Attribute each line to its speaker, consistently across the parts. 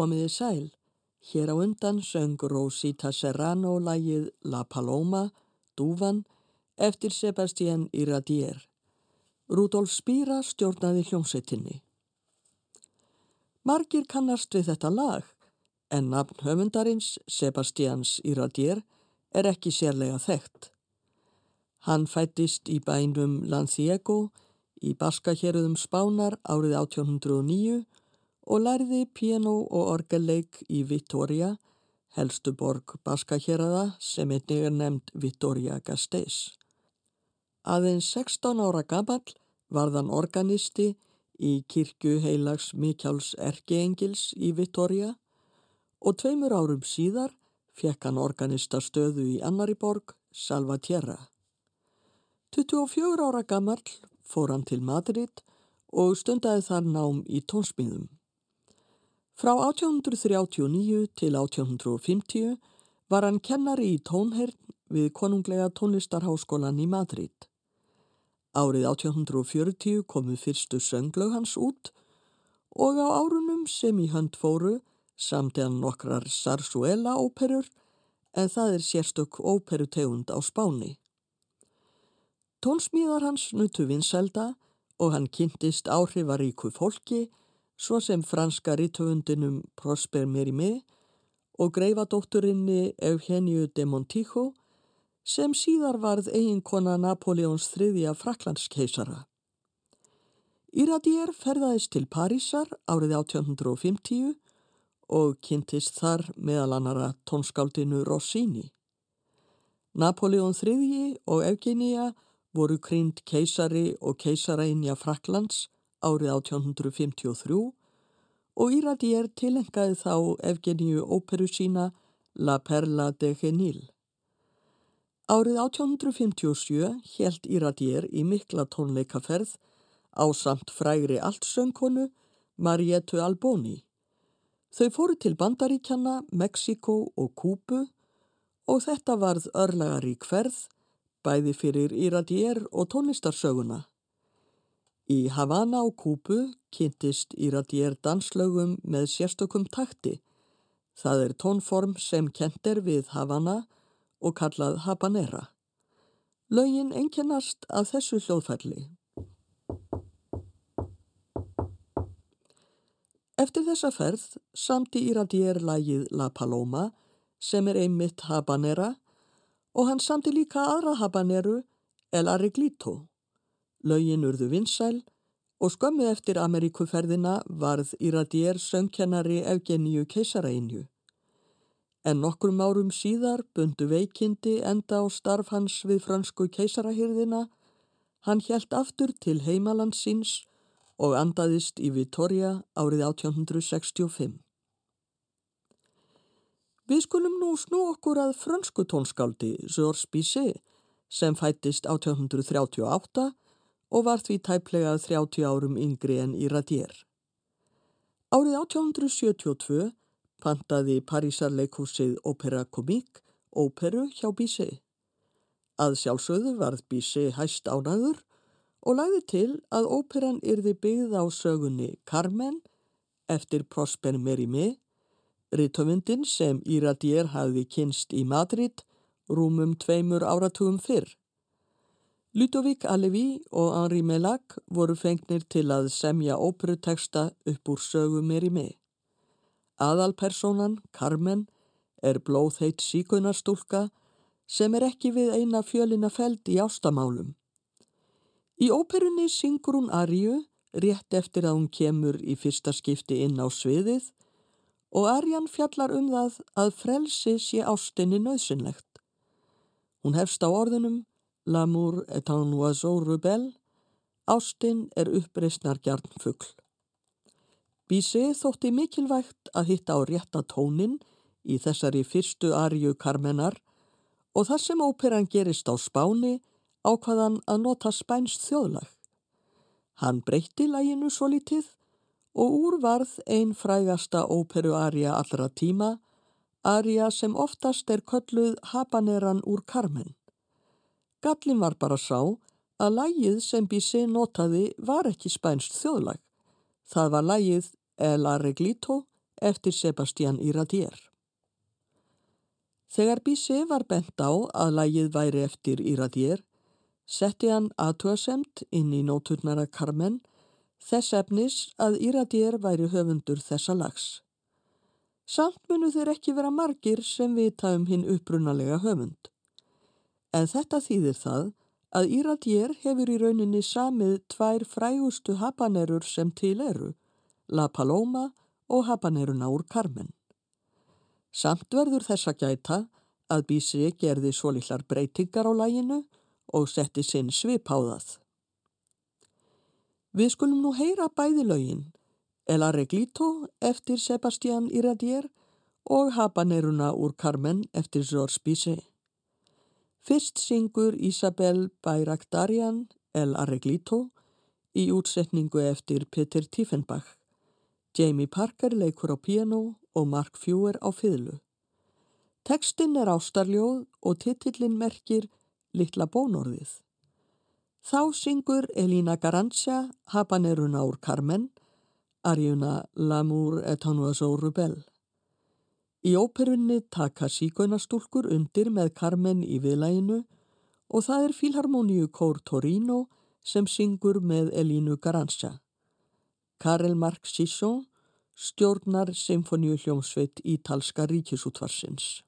Speaker 1: Komiði sæl. Hér á undan söng Rosita Serrano lægið La Paloma, Dúvan, eftir Sebastián Iradier. Rudolf Spíra stjórnaði hljómsveitinni. Margir kannast við þetta lag, en nafn höfundarins, Sebastians Iradier, er ekki sérlega þekkt. Hann fættist í bænum Lanciego í Baskahérðum Spánar árið 1809 og lærði piano og orgelleik í Vitoria, helstu borg Baskahérðada sem einnig er nefnd Vitoria Gasteiz. Aðeins 16 ára gamall varðan organisti í kirkju heilags Mikjáls Erkeengils í Vitoria og tveimur árum síðar fekk hann organistastöðu í annari borg, Salvatierra. 24 ára gamall fór hann til Madrid og stundaði þar nám í tónsmíðum. Frá 1839 til 1850 var hann kennari í tónhern við konunglega tónlistarháskólan í Madrid. Árið 1840 komu fyrstu sönglaug hans út og á árunum sem í hönd fóru samti hann nokkrar Sarsuela óperur en það er sérstök óperutegund á Spáni. Tónsmíðar hans nutu vinselda og hann kynntist áhrifaríku fólki svo sem franska rítöfundinum Prosper Mérimée og greifadótturinni Eugeniu de Montijo sem síðar varð eiginkona Napoleons þriðja fraklandskeisara. Iradier ferðaðist til Parísar árið 1850 og kynntist þar meðal annara tónskáldinu Rossini. Napoleon III og Eugenia voru krynd keisari og keisarainja Fraklands árið 1853 og Iradier tilengaði þá Eugeniu óperu sína La Perla de Genil. Árið 1857 helt Iradier í mikla tónleikaferð á samt frægri alltsöngkonu Marietu Alboni. Þau fóru til Bandaríkjana, Mexiko og Kúbu og þetta varð örlagar í hverð, bæði fyrir Iradier og tónlistarsöguna. Í Havana og Kúbu kynntist Iradier danslögum með sérstökum takti. Það er tónform sem kent er við Havana og kallað Habanera. Lögin einkennast af þessu hljóðfælli. Eftir þessa ferð samti Iradier lægið La Paloma sem er einmitt habanera og hann samti líka aðra habaneru El Arreglito. Laugin urðu vinsæl og skömmu eftir Ameríkuferðina varð Iradier söngkennari Evgeníu keisarainju. En nokkrum árum síðar bundu veikindi enda á starf hans við fransku keisarahyrðina. Hann helt aftur til heimalandsins og andaðist í Vitoria árið 1865. Við skulum nú snú okkur að frönsku tónskáldi Georges Bizet sem fættist 1838 og var því tæplega 30 árum yngri en í radier. Árið 1872 pantaði Parísarleikúsið Opera Comique óperu hjá Bizet. Að sjálfsögðu varð Bizet hæst ánaður og lagði til að óperan yrði byggð á sögunni Carmen eftir Prosper Mérimée, rittöfundin sem Iradier hafði kynst í Madrid rúmum tveimur áratugum fyrr. Ludovík Alevi og Henri Mellac voru fengnir til að semja óperuteksta upp úr sögu Mérimée. Aðalpersonan, Carmen, er blóðheit síkunarstúlka sem er ekki við eina fjölina feld í ástamálum. Í óperunni syngur hún Arju rétt eftir að hún kemur í fyrsta skipti inn á sviðið og Arjan fjallar um það að frelsi sé ástinni nöðsynlegt. Hún hefst á orðunum L'amour est un oiseau rebelle, ástin er uppreysnar gjarnfugl. Bísi þótti mikilvægt að hitta á rétta tónin í þessari fyrstu Arju Carmenar og þar sem óperan gerist á spáni ákvaðan að nota spænst þjóðlag. Hann breytti læginu svo litið og úr varð einn frægasta óperuarja allra tíma, arja sem oftast er kölluð habaneran úr Carmen. Gallin var bara sá að lægið sem Bizet notaði var ekki spænst þjóðlag. Það var lægið El Arreglito eftir Sebastián Iradier. Þegar Bizet var bent á að lægið væri eftir Iradier, setti hann aðtúasemt inn í nóturnara Carmen þess efnis að Iradier væri höfundur þessa lags. Samt munu þeir ekki vera margir sem vita um hinn upprunalega höfund. En þetta þýðir það að Iradier hefur í rauninni samið tvær frægustu habanerur sem til eru, La Paloma og habaneruna úr Carmen. Samt verður þessa gæta að Bísi gerði svo lillar breytingar á læginu og setti sinn svip á það. Við skulum nú heyra bæði lögin, El Arreglito eftir Sebastián Iradier og Habaneruna úr Carmen eftir Georges Bizet. Fyrst syngur Isabel Bayraktarian El Arreglito í útsetningu eftir Peter Tiefenbach. Jamie Parker leikur á piano og Mark Fewer á fiðlu. Tekstinn er ástarljóð og titillin merkir litla bónorðið. Þá syngur Elína Garancia habaneruna úr Carmen, arjuna L'amour et oiseau rebelle. Í óperunni taka síkönastúlkur undir með Carmen í viðlæginu og það er Filharmoníu Kór Torino sem syngur með Elínu Garancia. Karel Mark Sisson stjórnar Symfoníu hljómsveit Ítalska ríkisútvarsins.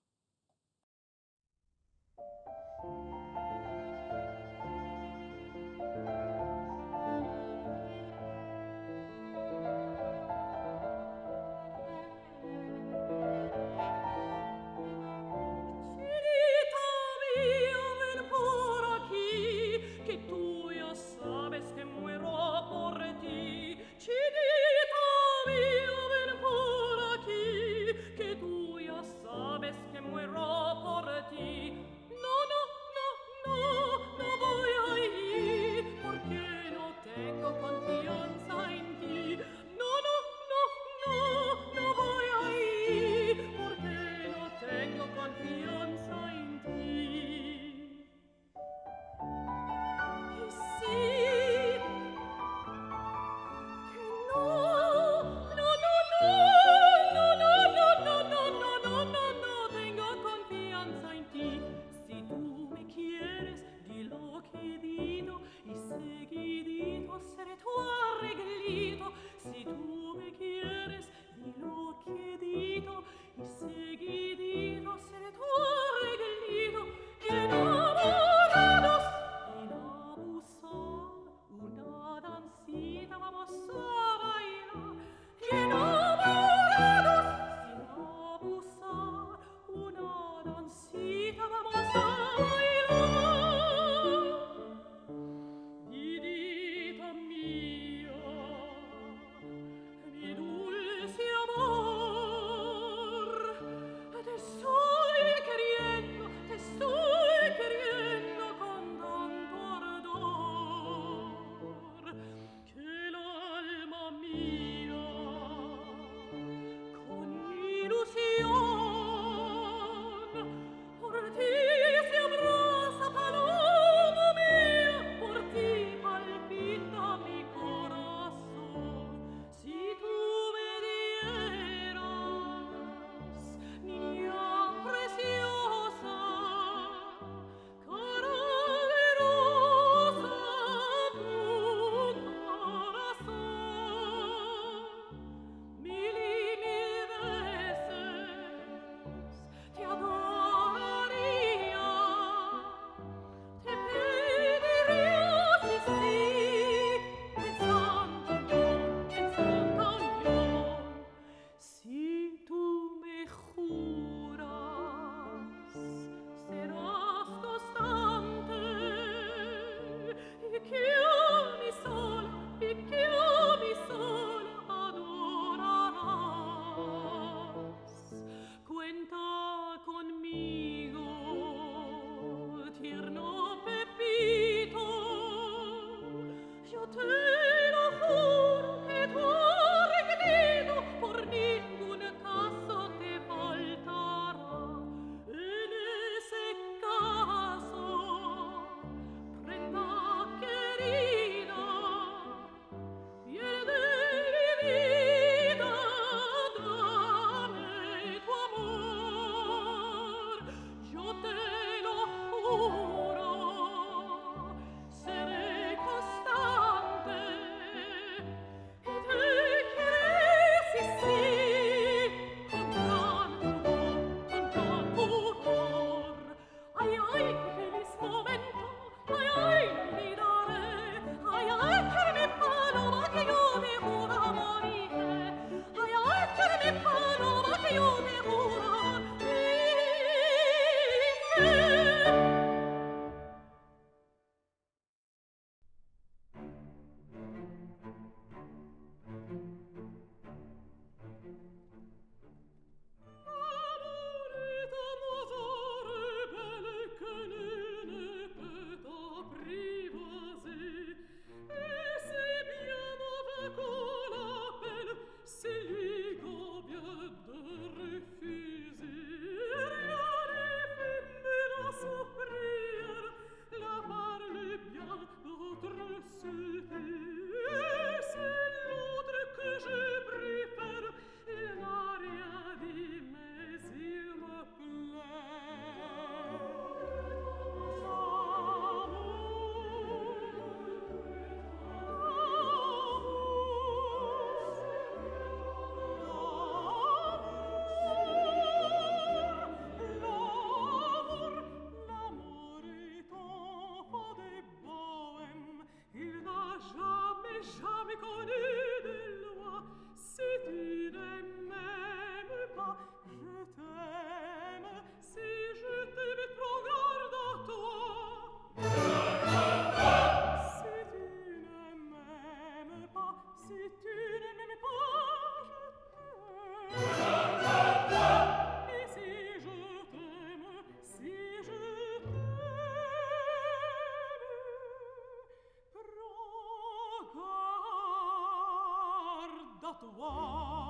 Speaker 2: The wall.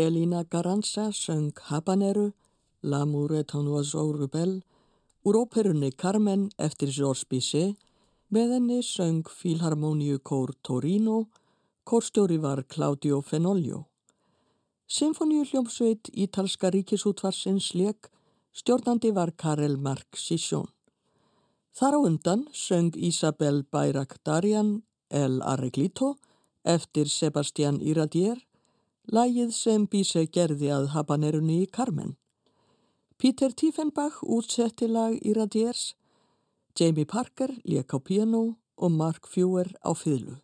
Speaker 1: Elina Garanza söng Habanero, L'amour est un oiseau rebelle úr óperunni Carmen eftir Georges Bizet með henni söng Filharmoníu kór Torino, kórstjóri var Claudio Fenoglio. Sinfoníu hljómsveit Ítalska ríkisútvarsins leik, stjórnandi var Karel Mark Sissjón. Þar á undan söng Isabel Bayraktarjan El Arreglito eftir Sebastián Iradier Lægið sem Bíse gerði að habanerunni í Carmen. Peter Tiefenbach útsetti lag í Radiers, Jamie Parker lék á piano og Mark Fewer á fylgu.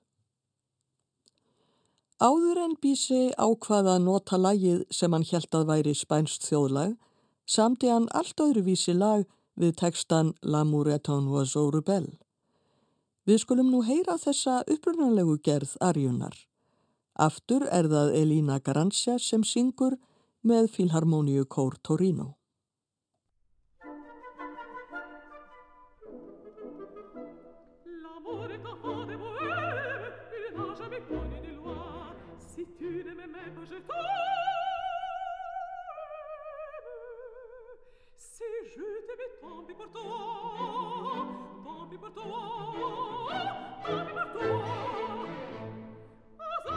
Speaker 1: Áður en Bíse ákvaða að nota lagið sem hann held að væri spænst þjóðlag, samti hann allt öðruvísi lag við textan L'amour est un oiseau rebelle. Við skulum nú heyra þessa upprunalegu gerð Arjunar. Aftur er það Elina Garancia sem syngur með Filharmoníu Kór Torino.
Speaker 2: Si je t'aimais, tant pis pour toi. Tant pis pour toi. Tant pis pour toi.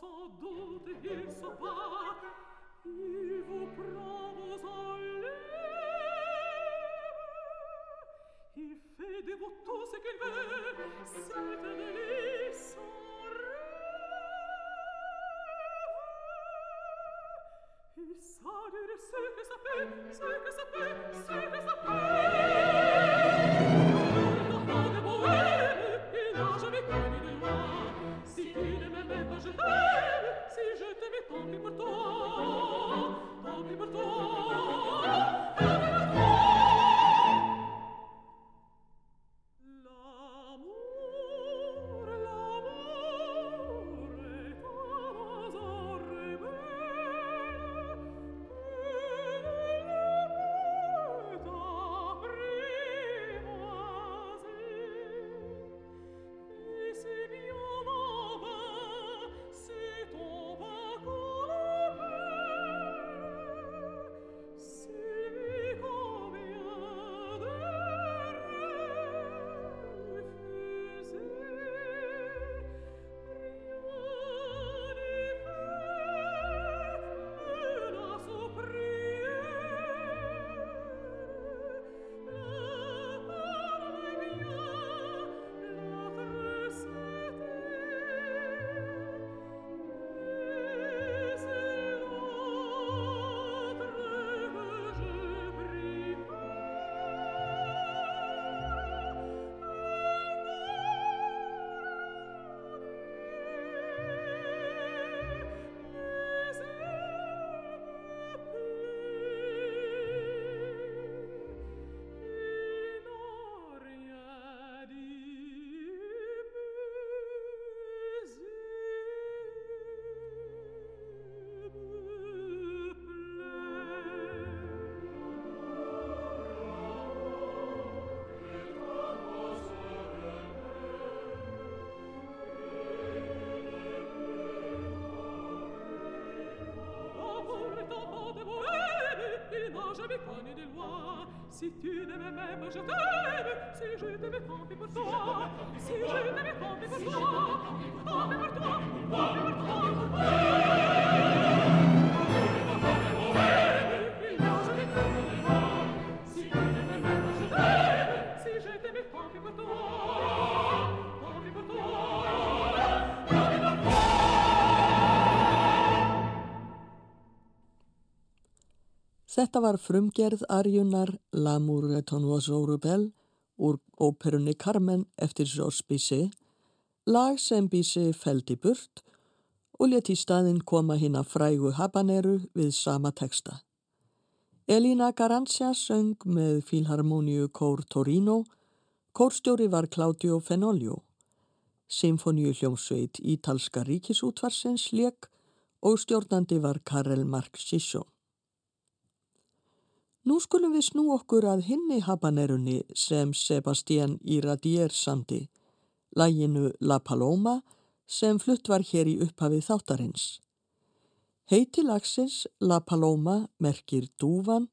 Speaker 2: sans doute il s'en va, il vous prend vos enlèves. Il fait de vous tout ce qu'il veut, c'est un délice en rêve. Il sort ce que ça peut, ce que ça ce que ça. Si tu m'aimais même, je t'aime. Si je t'aimais, tant pis pour toi. Si je t'aimais, tant pis pour toi.
Speaker 1: Þetta var frumgerð Arjunar L'amour est un oiseau rebelle úr óperunni Carmen eftir Georges Bizet, lag sem Bizet feldi burt og leti í staðinn koma hinn að frægu habaneru við sama teksta. Elina Garancia söng með Filharmoníu Kór Torino, kórstjóri var Claudio Fenoglio, Sinfoníu hljómsveit Ítalska ríkisútvarsins lék og stjórnandi var Karel Mark Sissó. Nú skulum við snú okkur að hinni habanerunni sem Sebastian Iradier sandi, læginu La Paloma sem flutt var hér í upphafið þáttarins. Heiti lagsins La Paloma merkir dúvan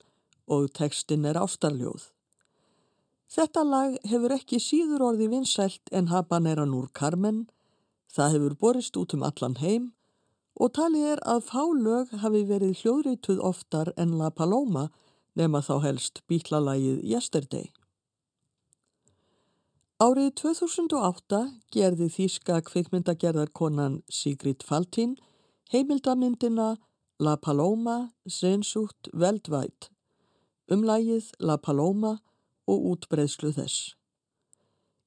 Speaker 1: og textin er ástarljóð. Þetta lag hefur ekki síður orði vinsælt en habaneran úr Carmen, það hefur borist út um allan heim og talið er að fá lög hafi verið hljóðrituð oftar en La Paloma nema þá helst bítlalagið Yesterday. Árið 2008 gerði þýska kvikmyndagerðarkonan Sigrid Faltin heimildamyndina La Paloma Sehnsucht Weltweit um lagið La Paloma og útbreðslu þess.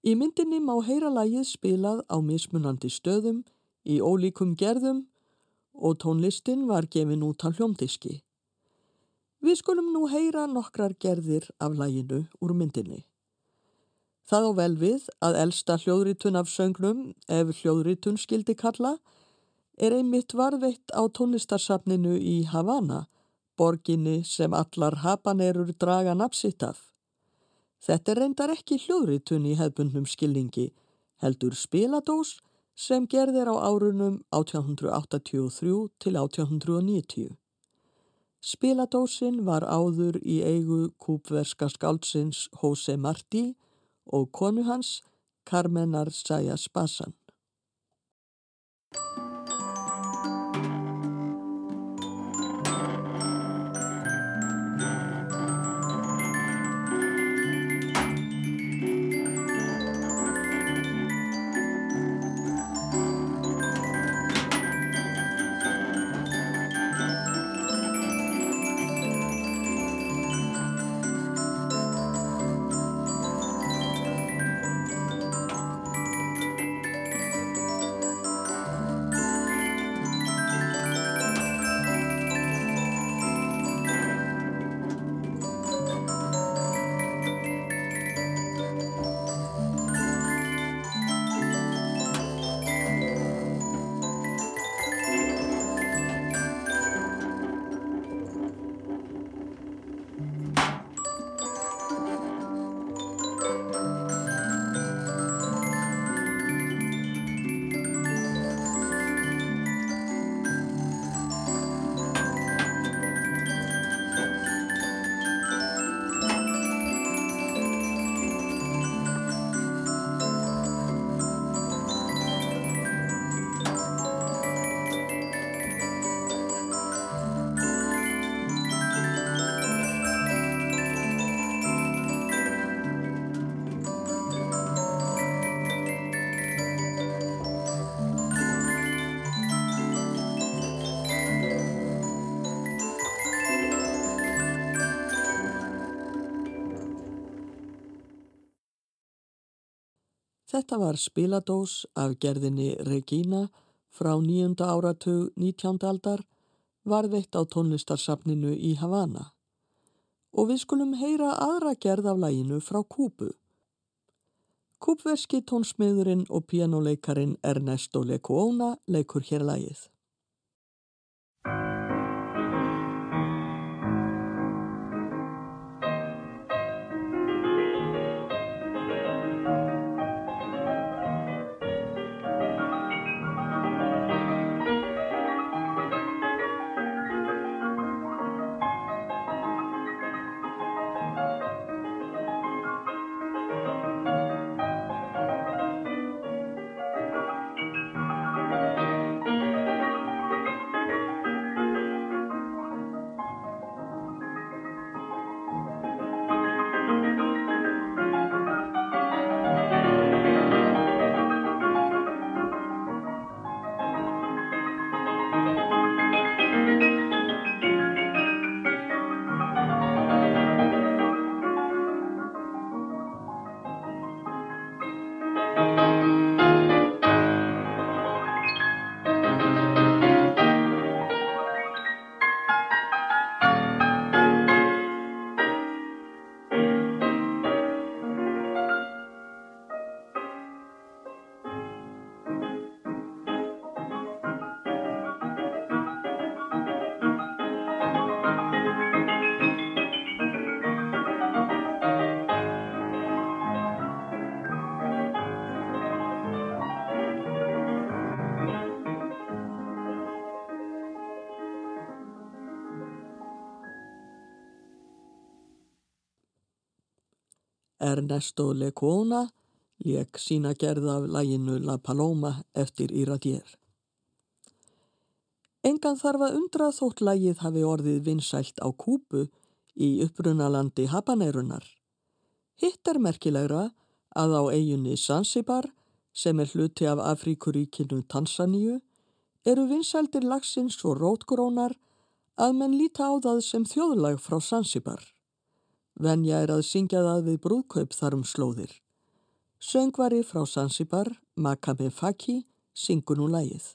Speaker 1: Í myndinni má heyra lagið spilað á mismunandi stöðum í ólíkum gerðum og tónlistin var gefin út á hljómdiski. Við skulum nú heyra nokkrar gerðir af læginu úr myndinni. Það á vel við að elsta hljóðritun af söngnum, ef hljóðritun skildi kalla, er einmitt varveitt á tónlistarsafninu í Havana, borginni sem allar habanerur draga napsitt af. Þetta reyndar ekki hljóðritun í hefbundnum skilningi, heldur spiladós sem gerðir á árunum 1883 til 1890. Spiladósin var áður í eigu kúpverska skáldsins Jose Martí og konu hans Carmenar Sayas Basan. Þetta var spiladós af gerðinni Regina frá nýjunda áratug 19. aldar varðveitt á tónlistarsafninu í Havana. Og við skulum heyra aðra gerð af læginu frá Kúbu. Kúbverski tónsmiðurinn og pianoleikarin Ernesto Lecuona leikur hér lægið.
Speaker 3: Ernesto Lecuona leik sína gerð af læginu La Paloma eftir Iradier. Engan þarf að undra þótt lægið hafi orðið vinsælt á kúpu í upprunalandi habaneirunar. Hitt er merkilegra að á eiginni Zanzibar, sem er hluti af Afríkuríkinu Tansaníu, eru vinsældir lagsins og rótgrónar að menn líta á það sem þjóðlag frá Zanzibar. Venja er að syngja það við brúðkaup þarum slóðir. Söngvari frá Zanzibar, Makame Faki, syngur nú lægið.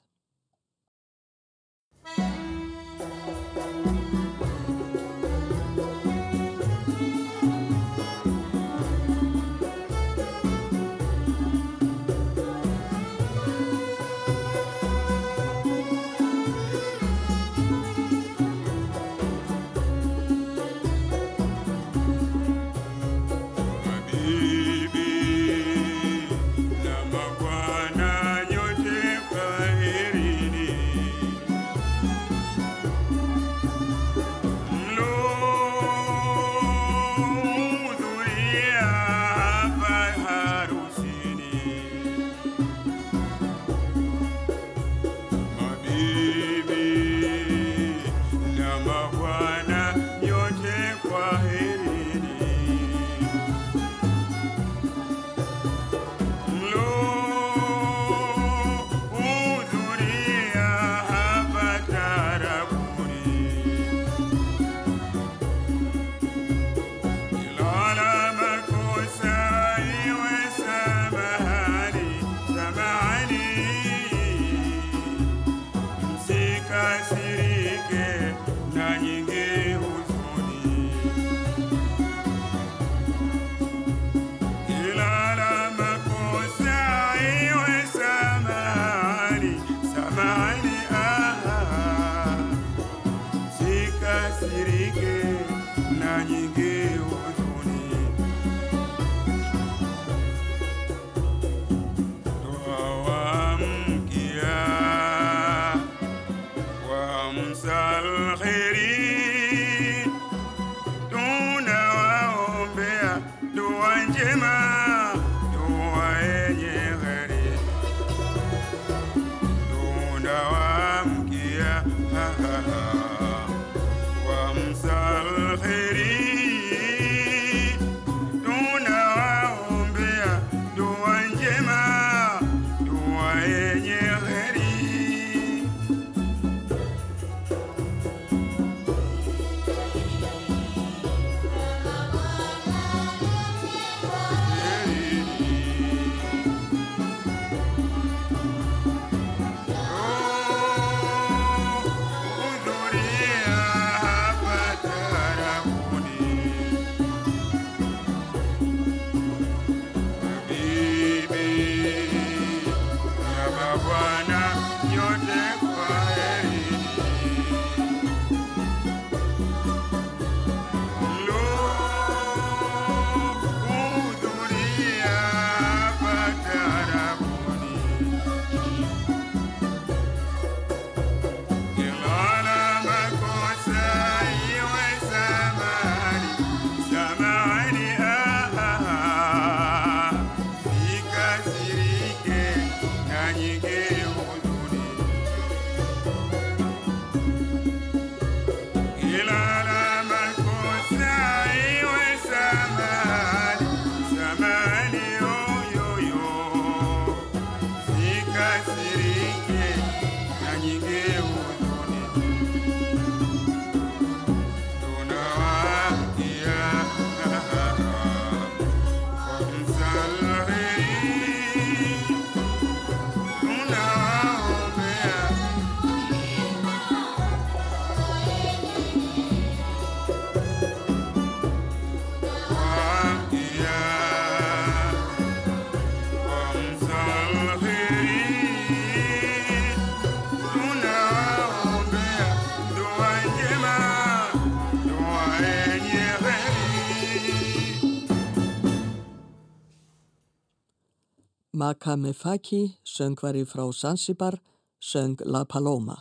Speaker 3: Makame Faki, söngvari frá Zanzibar, söng La Paloma.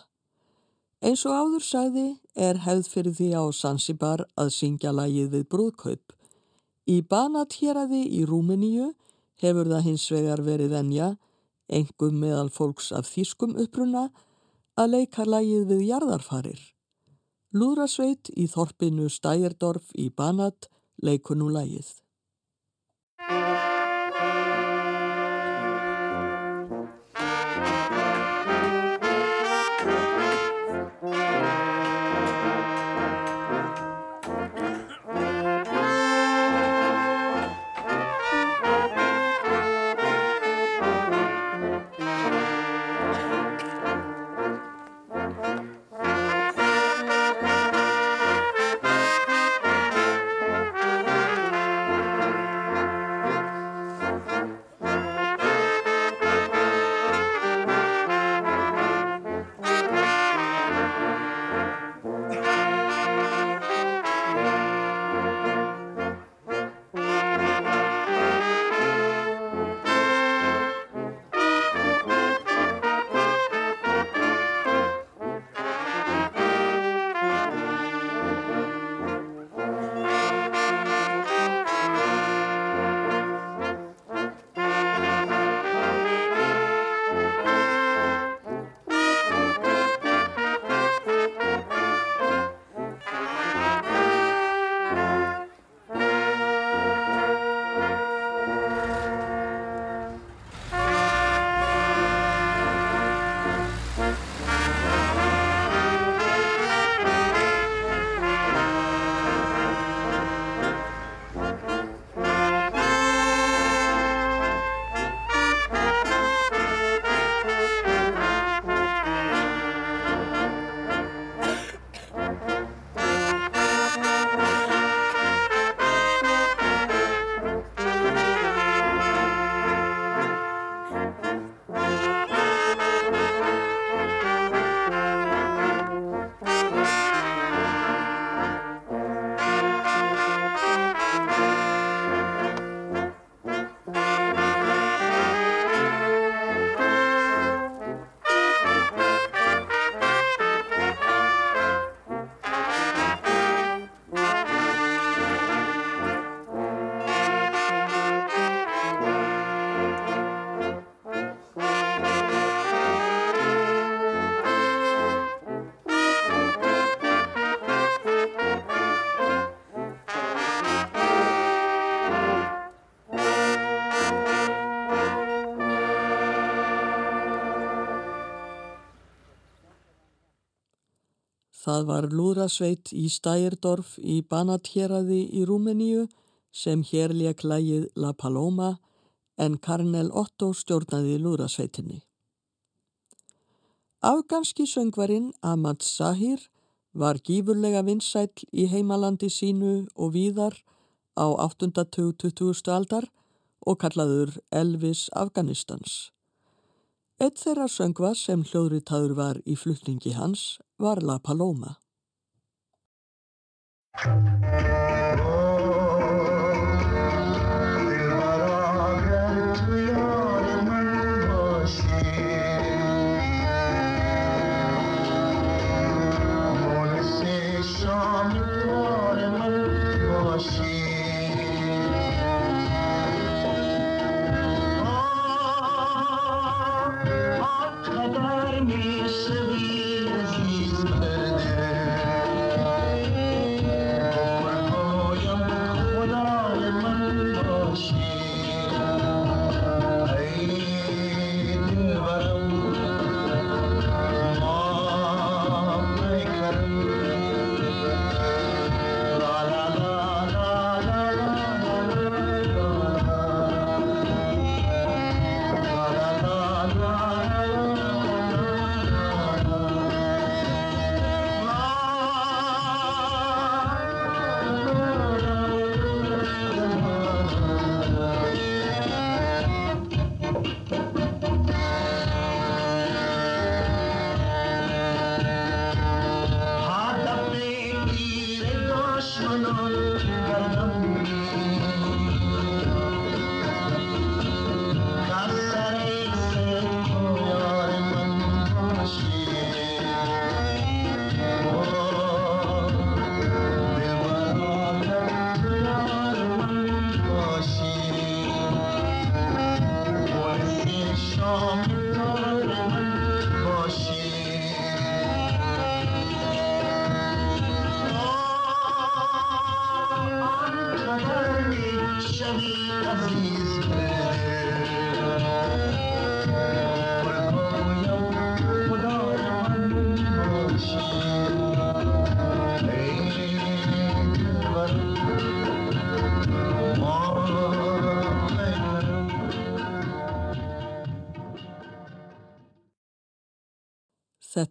Speaker 3: Eins og áður sagði er hefð fyrir því á Zanzibar að syngja lagið við brúðkaup.
Speaker 4: Í banatjeraði í Rúmeníu hefur það hins vegar verið venja, engum meðal fólks af þýskum uppruna, að leika lægið við jarðarfarir. Lúðrasveit í þorpinu Stæjerdorf í Banat leikur nú lægið. Það var lúðrasveit í Stærdorf í Banatjeraði í Rúmeníu sem hér leik lægið La Paloma en Karnel Otto stjórnaði lúðrasveitinni. Afganski söngvarinn Ahmad Zahir var gífurlega vinsæl í heimalandi sínu og víðar á 8.20. aldar og kallaður Elvis Afganistans. Eitt þeirra söngva sem hljóðritaður var í flutningi hans var La Paloma.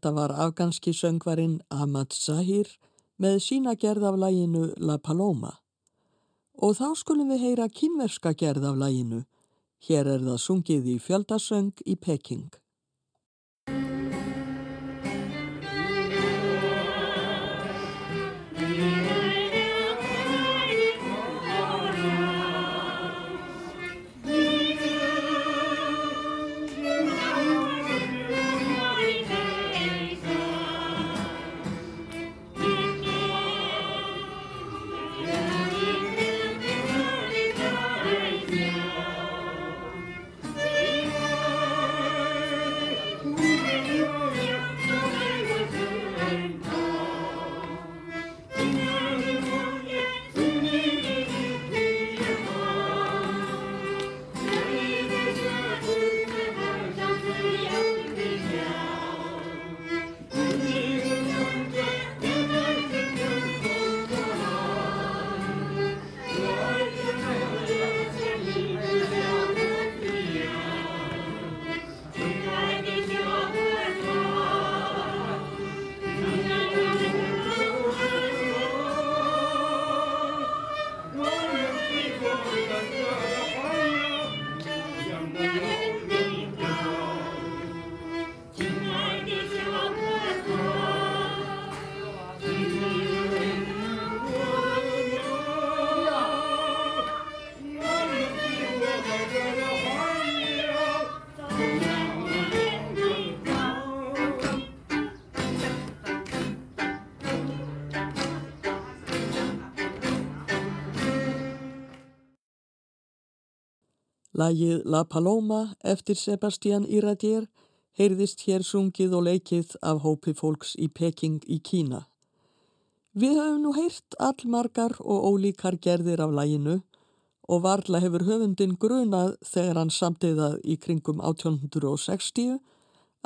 Speaker 5: Þetta var afganski söngvarinn Ahmad Zahir með sína gerð af læginu La Paloma. Og þá skulum við heyra kínverska gerð af læginu. Hér er það sungið í fjöldasöng í Peking. Lægið La Paloma eftir Sebastian Iradier heyrðist hér sungið og leikið af hópi fólks í Peking í Kína. Við höfum nú heyrt allmargar og ólíkar gerðir af læginu og varla hefur höfundin grunað þegar hann samtiðað í kringum 1860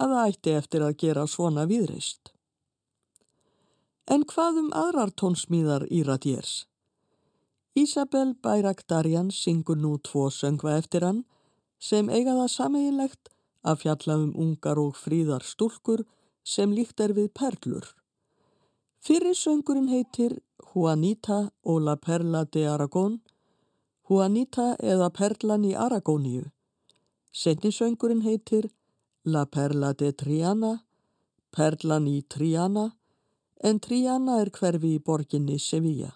Speaker 5: að það ætti eftir að gera svona viðreist. En hvað um aðrar tónsmíðar Iradiers? Isabel Bayraktarjan syngur nú tvo söngva eftir hann sem eiga það sameiginlegt að fjalla um ungar og fríðar stúlkur sem líkt er við perlur. Fyrir söngurinn heitir Juanita og la Perla de Aragón, Juanita eða Perlan í Aragóníu. Setni söngurinn heitir La Perla de Triana, Perlan í Triana, en Triana er hverfi í borginni Sevilla.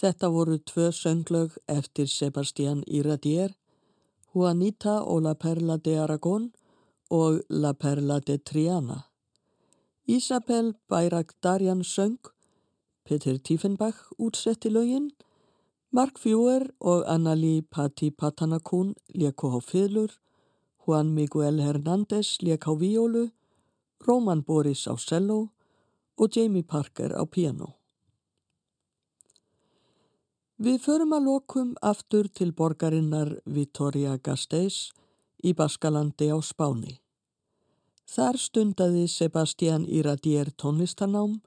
Speaker 1: Þetta voru tvö sönglög eftir Sebastián Iradier, Juanita og La Perla de Aragón og La Perla de Triana. Isabel Bayraktarjan söng, Peter Tiefenbach útsetti lögin, Mark Fjóer og Annali Patti Patanakún lék á fylur, Juan Miguel Hernández lék á víólu, Róman Boris á cello og Jamie Parker á piano. Við förum að lokum aftur til borgarinnar Vitoria Gasteiz í Baskalandi á Spáni. Þar stundaði Sebastián Iradier tónlistanám,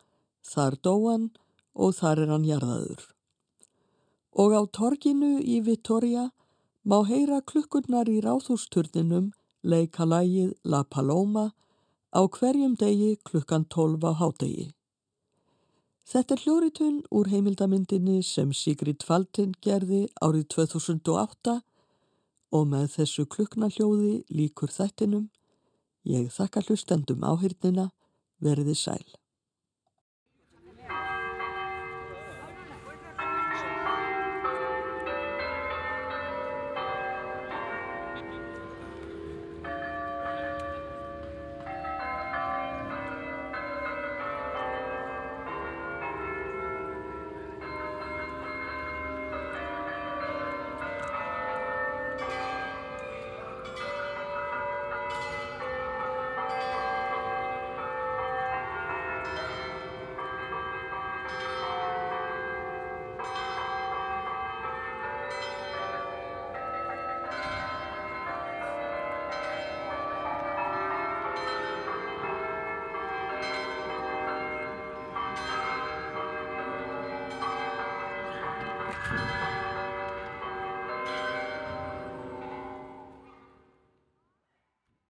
Speaker 1: þar dóan og þar er hann jarðaður. Og á torginu í Vitoria má heyra klukkurnar í ráðhústurninum leika lægið La Paloma á hverjum degi klukkan 12 á hádegi. Þetta er hljóritun úr heimildamindinni sem Sigrid Faltin gerði árið 2008 og með þessu kluknaljóði líkur þættinum. Ég þakka hlustendum áhyrnina, verði sæl.